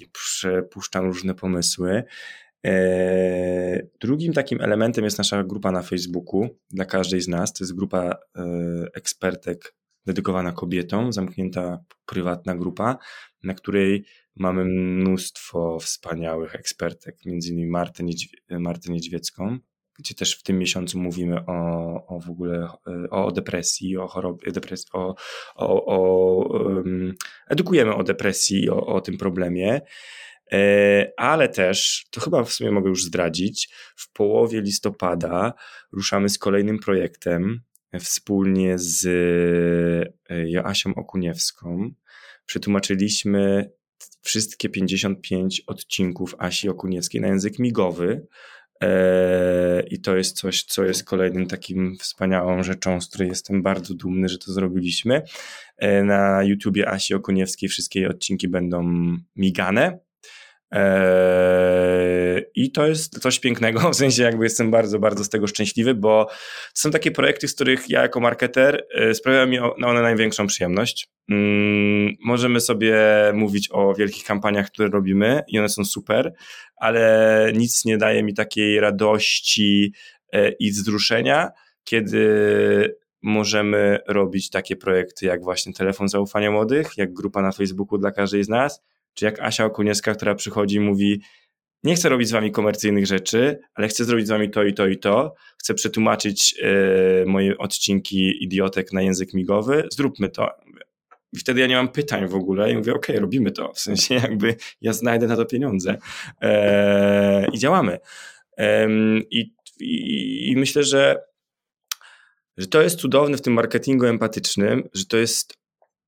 i przepuszczam różne pomysły. E, drugim takim elementem jest nasza grupa na Facebooku dla każdej z nas. To jest grupa e, ekspertek dedykowana kobietom, zamknięta prywatna grupa, na której mamy mnóstwo wspaniałych ekspertek, między innymi Martę, Niedźwie Martę Niedźwiecką, gdzie też w tym miesiącu mówimy o, o w ogóle o depresji, o chorobie, depresji, o, o, o um, edukujemy o depresji, o, o tym problemie. E, ale też, to chyba w sumie mogę już zdradzić, w połowie listopada ruszamy z kolejnym projektem wspólnie z e, Joasią Okuniewską. Przetłumaczyliśmy wszystkie 55 odcinków Asi Okuniewskiej na język migowy. E, I to jest coś, co jest kolejnym takim wspaniałą rzeczą, z której jestem bardzo dumny, że to zrobiliśmy. Na YouTubie Asi Okuniewskiej wszystkie odcinki będą migane, I to jest coś pięknego, w sensie jakby jestem bardzo, bardzo z tego szczęśliwy, bo to są takie projekty, z których ja jako marketer e, sprawiają mi one największą przyjemność. Mm, możemy sobie mówić o wielkich kampaniach, które robimy i one są super, ale nic nie daje mi takiej radości e, i wzruszenia, kiedy możemy robić takie projekty jak właśnie telefon zaufania młodych, jak grupa na Facebooku dla każdej z nas, czy jak Asia Okuniewska, która przychodzi i mówi nie chcę robić z wami komercyjnych rzeczy, ale chcę zrobić z wami to i to i to. Chcę przetłumaczyć y, moje odcinki idiotek na język migowy. Zróbmy to. I wtedy ja nie mam pytań w ogóle i mówię, ok, robimy to. W sensie jakby ja znajdę na to pieniądze. E, I działamy. I, I myślę, że że to jest cudowne w tym marketingu empatycznym, że to jest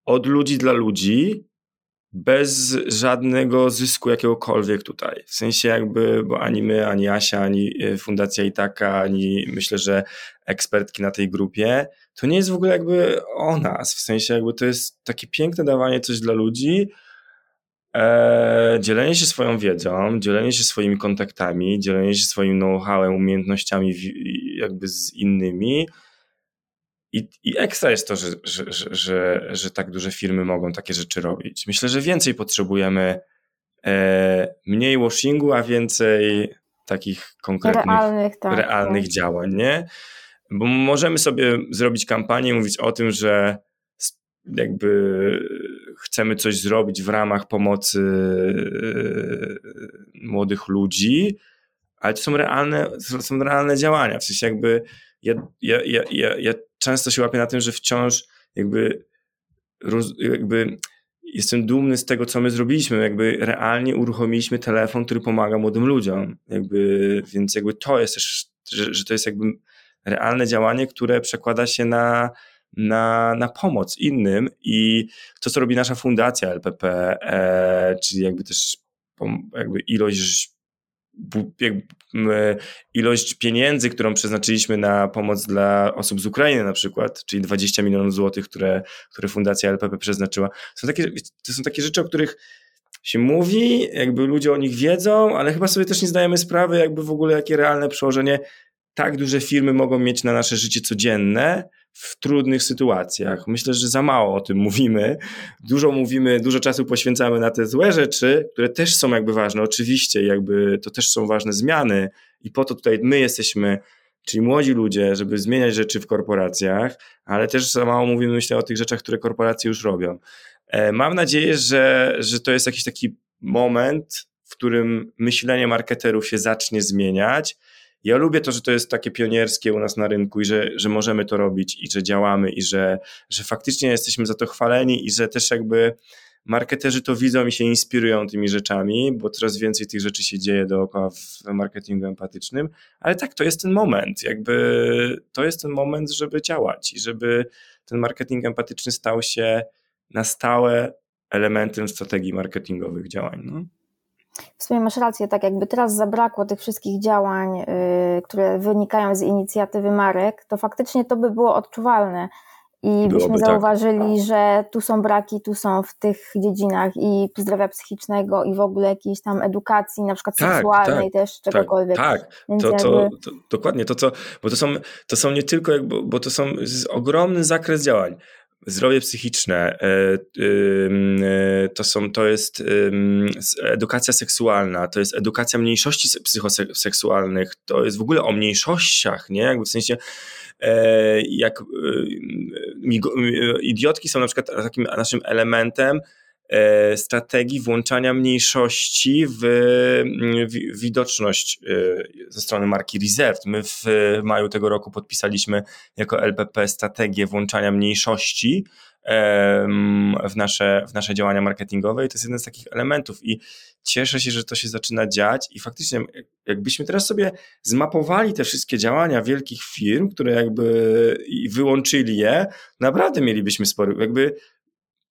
od ludzi dla ludzi, bez żadnego zysku jakiegokolwiek tutaj. W sensie jakby, bo ani my, ani Asia, ani e, Fundacja Itaka, ani myślę, że ekspertki na tej grupie, to nie jest w ogóle jakby o nas. W sensie jakby to jest takie piękne dawanie coś dla ludzi, e, dzielenie się swoją wiedzą, dzielenie się swoimi kontaktami, dzielenie się swoim know-howem, umiejętnościami jakby z innymi, i, I ekstra jest to, że, że, że, że, tak duże firmy mogą takie rzeczy robić. Myślę, że więcej potrzebujemy e, mniej washingu, a więcej takich konkretnych, realnych, tak, realnych tak. działań, nie? Bo możemy sobie zrobić kampanię, mówić o tym, że jakby chcemy coś zrobić w ramach pomocy e, młodych ludzi, ale to są realne, to są realne działania. W sensie jakby ja, ja, ja, ja, ja często się łapię na tym, że wciąż jakby, jakby jestem dumny z tego, co my zrobiliśmy. Jakby realnie uruchomiliśmy telefon, który pomaga młodym ludziom. Jakby, więc jakby to jest też, że, że to jest jakby realne działanie, które przekłada się na, na, na pomoc innym i to, co robi nasza fundacja LPP, e, czyli jakby też jakby ilość ilość pieniędzy, którą przeznaczyliśmy na pomoc dla osób z Ukrainy na przykład, czyli 20 milionów złotych, które, które Fundacja LPP przeznaczyła. Są takie, to są takie rzeczy, o których się mówi, jakby ludzie o nich wiedzą, ale chyba sobie też nie zdajemy sprawy, jakby w ogóle jakie realne przełożenie tak duże firmy mogą mieć na nasze życie codzienne, w trudnych sytuacjach. Myślę, że za mało o tym mówimy. Dużo mówimy, dużo czasu poświęcamy na te złe rzeczy, które też są jakby ważne. Oczywiście, jakby to też są ważne zmiany i po to tutaj my jesteśmy, czyli młodzi ludzie, żeby zmieniać rzeczy w korporacjach, ale też za mało mówimy, myślę, o tych rzeczach, które korporacje już robią. E, mam nadzieję, że, że to jest jakiś taki moment, w którym myślenie marketerów się zacznie zmieniać ja lubię to, że to jest takie pionierskie u nas na rynku i że, że możemy to robić i że działamy i że, że faktycznie jesteśmy za to chwaleni i że też jakby marketerzy to widzą i się inspirują tymi rzeczami, bo coraz więcej tych rzeczy się dzieje dookoła w marketingu empatycznym, ale tak, to jest ten moment, jakby to jest ten moment, żeby działać i żeby ten marketing empatyczny stał się na stałe elementem strategii marketingowych działań. No. W sumie masz rację, tak jakby teraz zabrakło tych wszystkich działań, yy, które wynikają z inicjatywy marek, to faktycznie to by było odczuwalne i Byłoby byśmy tak. zauważyli, tak. że tu są braki, tu są w tych dziedzinach i zdrowia psychicznego i w ogóle jakiejś tam edukacji, na przykład tak, seksualnej tak, też, czegokolwiek. Tak, tak. To, to, to, dokładnie to, co, bo to są, to są nie tylko, jakby, bo to są ogromny zakres działań zdrowie psychiczne, e, e, to, są, to jest edukacja seksualna, to jest edukacja mniejszości psychoseksualnych, to jest w ogóle o mniejszościach, nie? Jakby w sensie e, jak idiotki są na przykład takim naszym elementem, strategii włączania mniejszości w, w widoczność e, ze strony marki Reserved. My w maju tego roku podpisaliśmy jako LPP strategię włączania mniejszości w nasze, w nasze działania marketingowe i to jest jeden z takich elementów i cieszę się, że to się zaczyna dziać i faktycznie jakbyśmy teraz sobie zmapowali te wszystkie działania wielkich firm, które jakby wyłączyli je, naprawdę mielibyśmy spory, jakby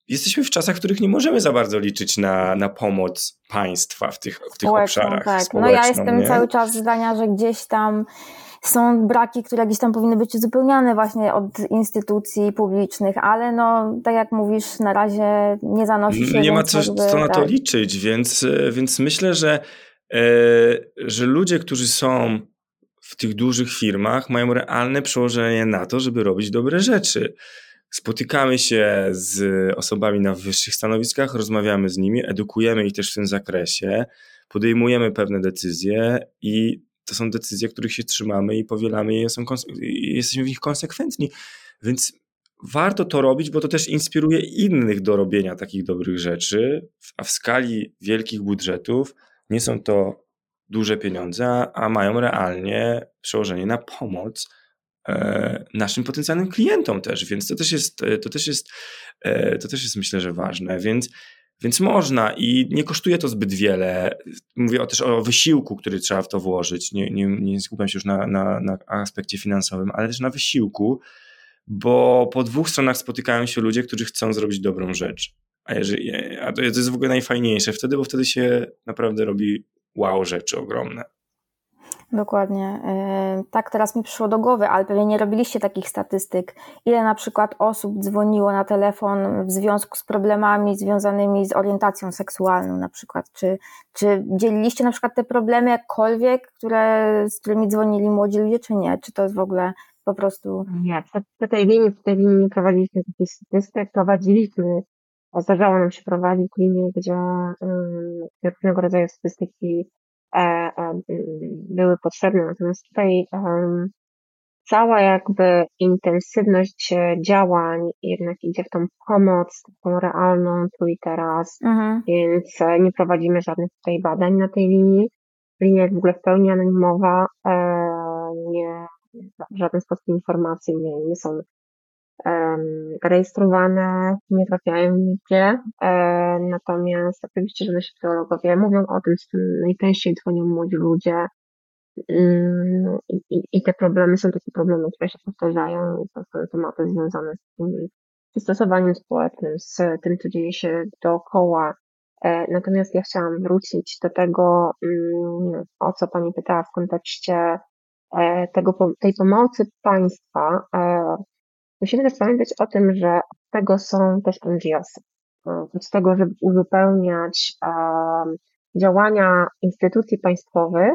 jesteśmy w czasach, w których nie możemy za bardzo liczyć na, na pomoc państwa w tych, w tych obszarach. Tak. No ja jestem nie? cały czas zdania, że gdzieś tam są braki, które gdzieś tam powinny być uzupełniane właśnie od instytucji publicznych, ale no, tak jak mówisz, na razie nie zanosi się. Nie ma co, jakby, co na to tak. liczyć, więc, więc myślę, że, e, że ludzie, którzy są w tych dużych firmach, mają realne przełożenie na to, żeby robić dobre rzeczy. Spotykamy się z osobami na wyższych stanowiskach, rozmawiamy z nimi, edukujemy ich też w tym zakresie, podejmujemy pewne decyzje i to są decyzje, których się trzymamy i powielamy i, są, i jesteśmy w nich konsekwentni. Więc warto to robić, bo to też inspiruje innych do robienia takich dobrych rzeczy, a w skali wielkich budżetów nie są to duże pieniądze, a mają realnie przełożenie na pomoc naszym potencjalnym klientom też, więc to też jest, e, to też jest, e, to też jest myślę, że ważne, więc, więc można i nie kosztuje to zbyt wiele. Mówię też o wysiłku, który trzeba w to włożyć. Nie, nie, nie skupiam się już na, na, na aspekcie finansowym, ale też na wysiłku. bo po dwóch stronach spotykają się ludzie, którzy chcą zrobić dobrą rzecz. A, jeżeli, a to jest w ogóle najfajniejsze wtedy, bo wtedy się naprawdę robi wow rzeczy ogromne. Dokładnie. E, tak teraz mi przyszło do głowy, ale pewnie nie robiliście takich statystyk. Ile na przykład osób dzwoniło na telefon w związku z problemami związanymi z orientacją seksualną na przykład? Czy, czy dzieliliście na przykład te problemy jakkolwiek, które, z którymi dzwonili młodzi ludzie, czy nie? Czy to jest w ogóle po prostu... Nie, w tej linii, w tej linii nie prowadziliśmy takich statystyk, prowadziliśmy, zdarzało nam się prowadzić linię, gdzie um, różnego rodzaju statystyki były potrzebne. Natomiast tutaj cała jakby intensywność e, działań jednak idzie w tą pomoc, taką realną tu i teraz, mhm. więc nie prowadzimy żadnych tutaj badań na tej linii. Linia jest w ogóle w pełni anonimowa, nie, w żaden sposób informacje nie, nie są rejestrowane, nie trafiają nigdzie. E, natomiast oczywiście, że nasi psychologowie mówią o tym, z tym najczęściej dzwonią młodzi ludzie. Mm, I, i te problemy są takie problemy, które się powtarzają, to są tematy związane z tym przystosowaniem społecznym, z tym, co dzieje się dookoła. E, natomiast ja chciałam wrócić do tego, mm, o co Pani pytała w kontekście e, tego, tej pomocy państwa Musimy też pamiętać o tym, że od tego są też NGOsy. Od tego, żeby uzupełniać działania instytucji państwowych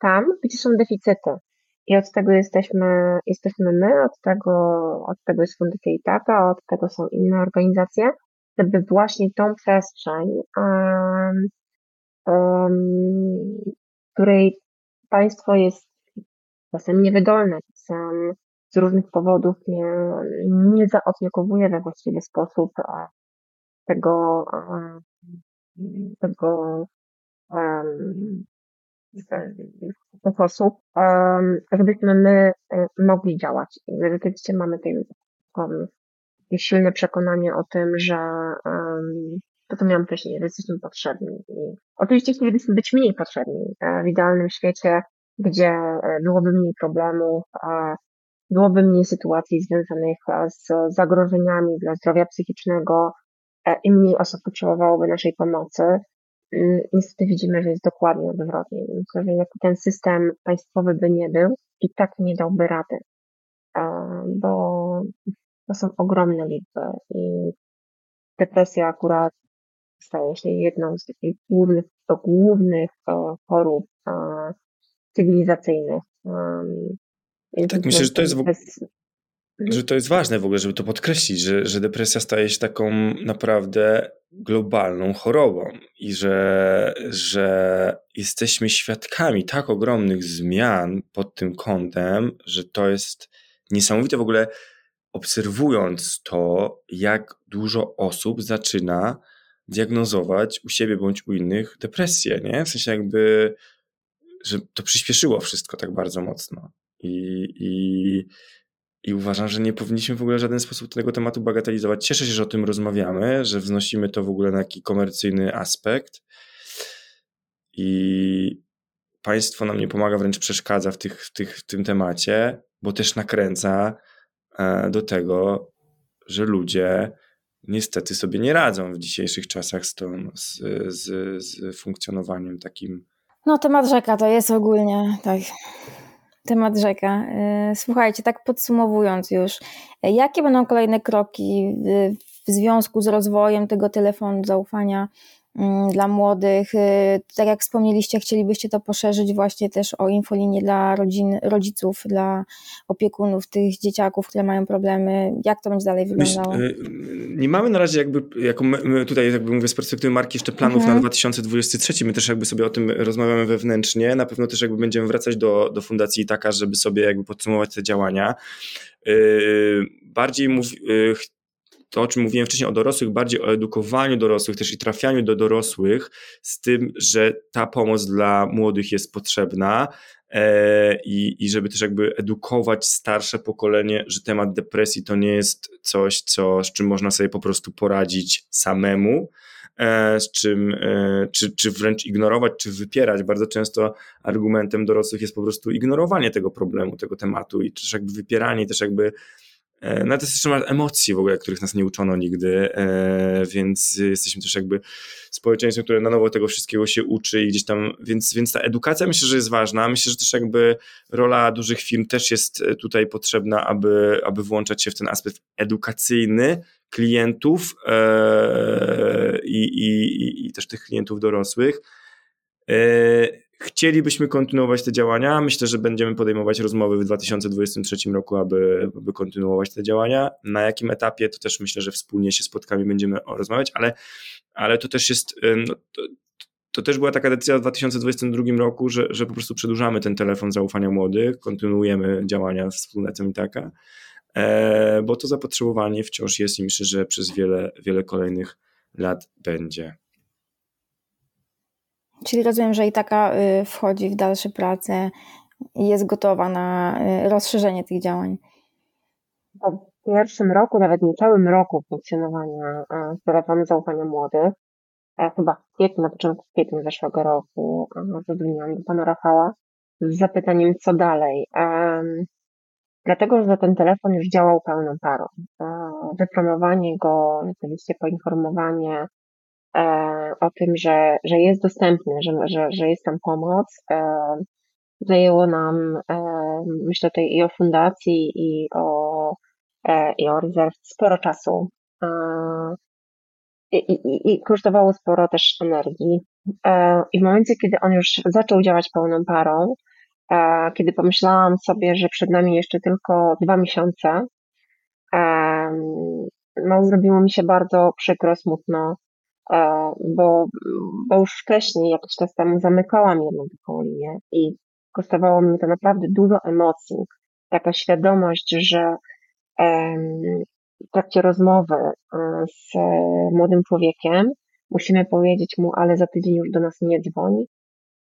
tam, gdzie są deficyty. I od tego jesteśmy, jesteśmy my, od tego, od tego jest Fundacja Itata, od tego są inne organizacje, żeby właśnie tą przestrzeń, um, um, której państwo jest czasem niewydolne, czasem z różnych powodów nie, nie zaopiekowuje we właściwy sposób tego, tego tych osób, żebyśmy my e, mogli działać. Rzeczywiście mamy tutaj silne przekonanie o tym, że to, co miałam wcześniej, że jesteśmy potrzebni. I oczywiście chcielibyśmy być mniej potrzebni e, w idealnym świecie, gdzie e, byłoby mniej problemów, byłoby mniej sytuacji związanych e, z zagrożeniami dla zdrowia psychicznego e, i mniej osób potrzebowałoby naszej pomocy. Mm, niestety widzimy, że jest dokładnie odwrotnie. Myślę, że jaki ten system państwowy by nie był, i tak nie dałby rady, e, bo to są ogromne liczby i depresja akurat staje się jedną z takich głównych, głównych chorób cywilizacyjnych tak, myślę, że to jest w ogóle. Że to jest ważne w ogóle, żeby to podkreślić, że, że depresja staje się taką naprawdę globalną chorobą i że, że jesteśmy świadkami tak ogromnych zmian pod tym kątem, że to jest niesamowite w ogóle obserwując to, jak dużo osób zaczyna diagnozować u siebie bądź u innych depresję, nie? W sensie jakby, że to przyspieszyło wszystko tak bardzo mocno. I, i, I uważam, że nie powinniśmy w ogóle w żaden sposób tego tematu bagatelizować. Cieszę się, że o tym rozmawiamy, że wznosimy to w ogóle na taki komercyjny aspekt. I państwo nam nie pomaga, wręcz przeszkadza w, tych, w, tych, w tym temacie, bo też nakręca e, do tego, że ludzie niestety sobie nie radzą w dzisiejszych czasach z, tą, z, z, z funkcjonowaniem takim. No, temat rzeka to jest ogólnie, tak temat rzeka. E, słuchajcie, tak podsumowując już, e, jakie będą kolejne kroki w związku z rozwojem tego telefonu zaufania dla młodych? E, tak jak wspomnieliście, chcielibyście to poszerzyć właśnie też o infolinię dla rodzin, rodziców, dla opiekunów tych dzieciaków, które mają problemy. Jak to będzie dalej wyglądało? nie mamy na razie jakby, jako my tutaj jakby mówię z perspektywy marki jeszcze planów mhm. na 2023, my też jakby sobie o tym rozmawiamy wewnętrznie, na pewno też jakby będziemy wracać do, do fundacji taka, żeby sobie jakby podsumować te działania. Yy, bardziej mów, yy, to, o czym mówiłem wcześniej o dorosłych, bardziej o edukowaniu dorosłych też i trafianiu do dorosłych z tym, że ta pomoc dla młodych jest potrzebna, E, i, i żeby też jakby edukować starsze pokolenie, że temat depresji to nie jest coś, co, z czym można sobie po prostu poradzić samemu, e, z czym, e, czy, czy wręcz ignorować, czy wypierać. Bardzo często argumentem dorosłych jest po prostu ignorowanie tego problemu, tego tematu i też jakby wypieranie, też jakby no to jest jeszcze emocji w ogóle, których nas nie uczono nigdy, e, więc jesteśmy też jakby społeczeństwem, które na nowo tego wszystkiego się uczy i gdzieś tam, więc, więc ta edukacja myślę, że jest ważna. Myślę, że też jakby rola dużych firm też jest tutaj potrzebna, aby, aby włączać się w ten aspekt edukacyjny klientów e, i, i, i też tych klientów dorosłych. Chcielibyśmy kontynuować te działania. Myślę, że będziemy podejmować rozmowy w 2023 roku, aby, aby kontynuować te działania. Na jakim etapie, to też myślę, że wspólnie się spotkamy, będziemy rozmawiać, ale, ale to też jest. No, to, to też była taka decyzja w 2022 roku, że, że po prostu przedłużamy ten telefon zaufania młodych, kontynuujemy działania z wspólnotem i taka, e, bo to zapotrzebowanie wciąż jest i myślę, że przez wiele, wiele kolejnych lat będzie. Czyli rozumiem, że i taka y, wchodzi w dalsze prace i jest gotowa na y, rozszerzenie tych działań. W pierwszym roku, nawet niecałym roku funkcjonowania telefonu zaufania młodych, chyba w kwietniu, na początku kwietnia zeszłego roku, zadzwoniłam do pana Rafała z zapytaniem, co dalej. Dlatego, że ten telefon już działał pełną parą. Wypromowanie go, oczywiście poinformowanie o tym, że, że jest dostępny, że, że, że jest tam pomoc. E, zajęło nam, e, myślę tutaj i o fundacji, i o, i o rezerw sporo czasu. I, i, I kosztowało sporo też energii. I w momencie, kiedy on już zaczął działać pełną parą, kiedy pomyślałam sobie, że przed nami jeszcze tylko dwa miesiące, no, zrobiło mi się bardzo przykro, smutno, E, bo, bo już wcześniej, jakiś czas temu, zamykałam jedną taką linię i kosztowało mnie to naprawdę dużo emocji. Taka świadomość, że w trakcie rozmowy e, z młodym człowiekiem musimy powiedzieć mu, ale za tydzień już do nas nie dzwoń.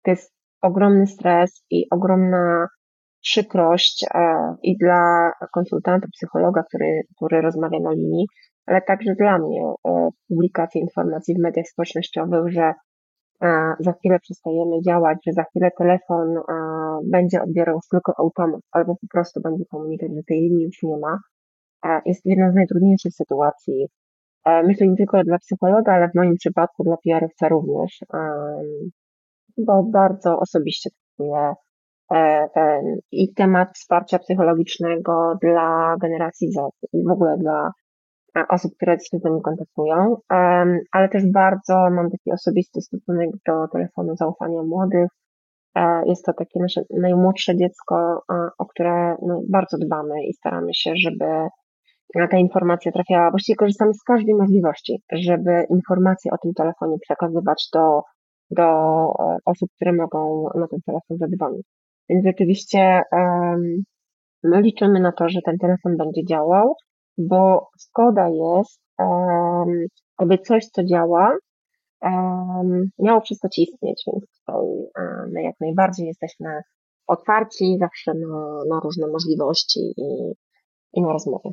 To jest ogromny stres i ogromna przykrość e, i dla konsultanta, psychologa, który, który rozmawia na linii, ale także dla mnie e, publikacja informacji w mediach społecznościowych, że e, za chwilę przestajemy działać, że za chwilę telefon e, będzie odbierał tylko automat, albo po prostu będzie komunikować, że tej linii już nie ma, jest jedną z najtrudniejszych sytuacji. Myślę nie tylko dla psychologa, ale w moim przypadku dla PR-owca również, bo bardzo osobiście traktuję i temat wsparcia psychologicznego dla generacji Z i w ogóle dla osób, które się z nami kontaktują, ale też bardzo mam taki osobisty stosunek do telefonu zaufania młodych. E, jest to takie nasze najmłodsze dziecko, o które no, bardzo dbamy i staramy się, żeby ta informacja trafiała. Właściwie korzystamy z każdej możliwości, żeby informacje o tym telefonie przekazywać do, do e, osób, które mogą na ten telefon zadzwonić. Więc rzeczywiście my liczymy na to, że ten telefon będzie działał bo szkoda jest, aby coś, co działa, miało przestać istnieć, więc tutaj my jak najbardziej jesteśmy otwarci zawsze na, na różne możliwości i, i na rozmowy.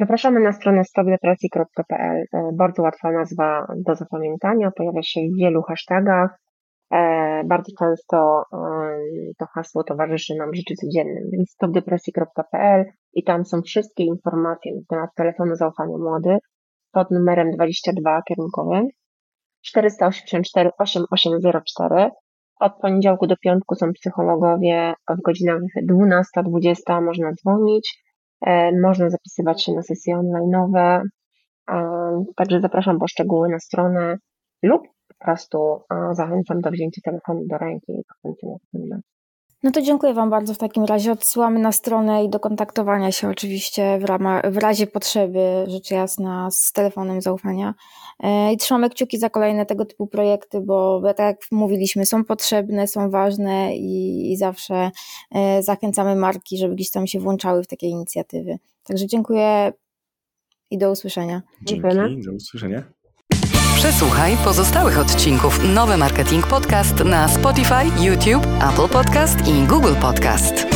Zapraszamy na stronę stopdepresji.pl. E, bardzo łatwa nazwa do zapamiętania, pojawia się w wielu hashtagach. E, bardzo często to hasło towarzyszy nam w życiu codziennym, więc stopdepresji.pl i tam są wszystkie informacje na temat telefonu zaufania młodych pod numerem 22 kierunkowym 484 8804. Od poniedziałku do piątku są psychologowie w godzinach 12-20 można dzwonić, e, można zapisywać się na sesje online'owe, także zapraszam po szczegóły na stronę lub po prostu zachęcam do wzięcia telefonu do ręki i numer. No to dziękuję Wam bardzo w takim razie. Odsyłamy na stronę i do kontaktowania się oczywiście w, ramach, w razie potrzeby, rzecz jasna, z telefonem zaufania. E, I trzymamy kciuki za kolejne tego typu projekty, bo tak jak mówiliśmy, są potrzebne, są ważne i, i zawsze e, zachęcamy marki, żeby gdzieś tam się włączały w takie inicjatywy. Także dziękuję i do usłyszenia. Dzięki, do usłyszenia. Przesłuchaj pozostałych odcinków Nowy Marketing Podcast na Spotify, YouTube, Apple Podcast i Google Podcast.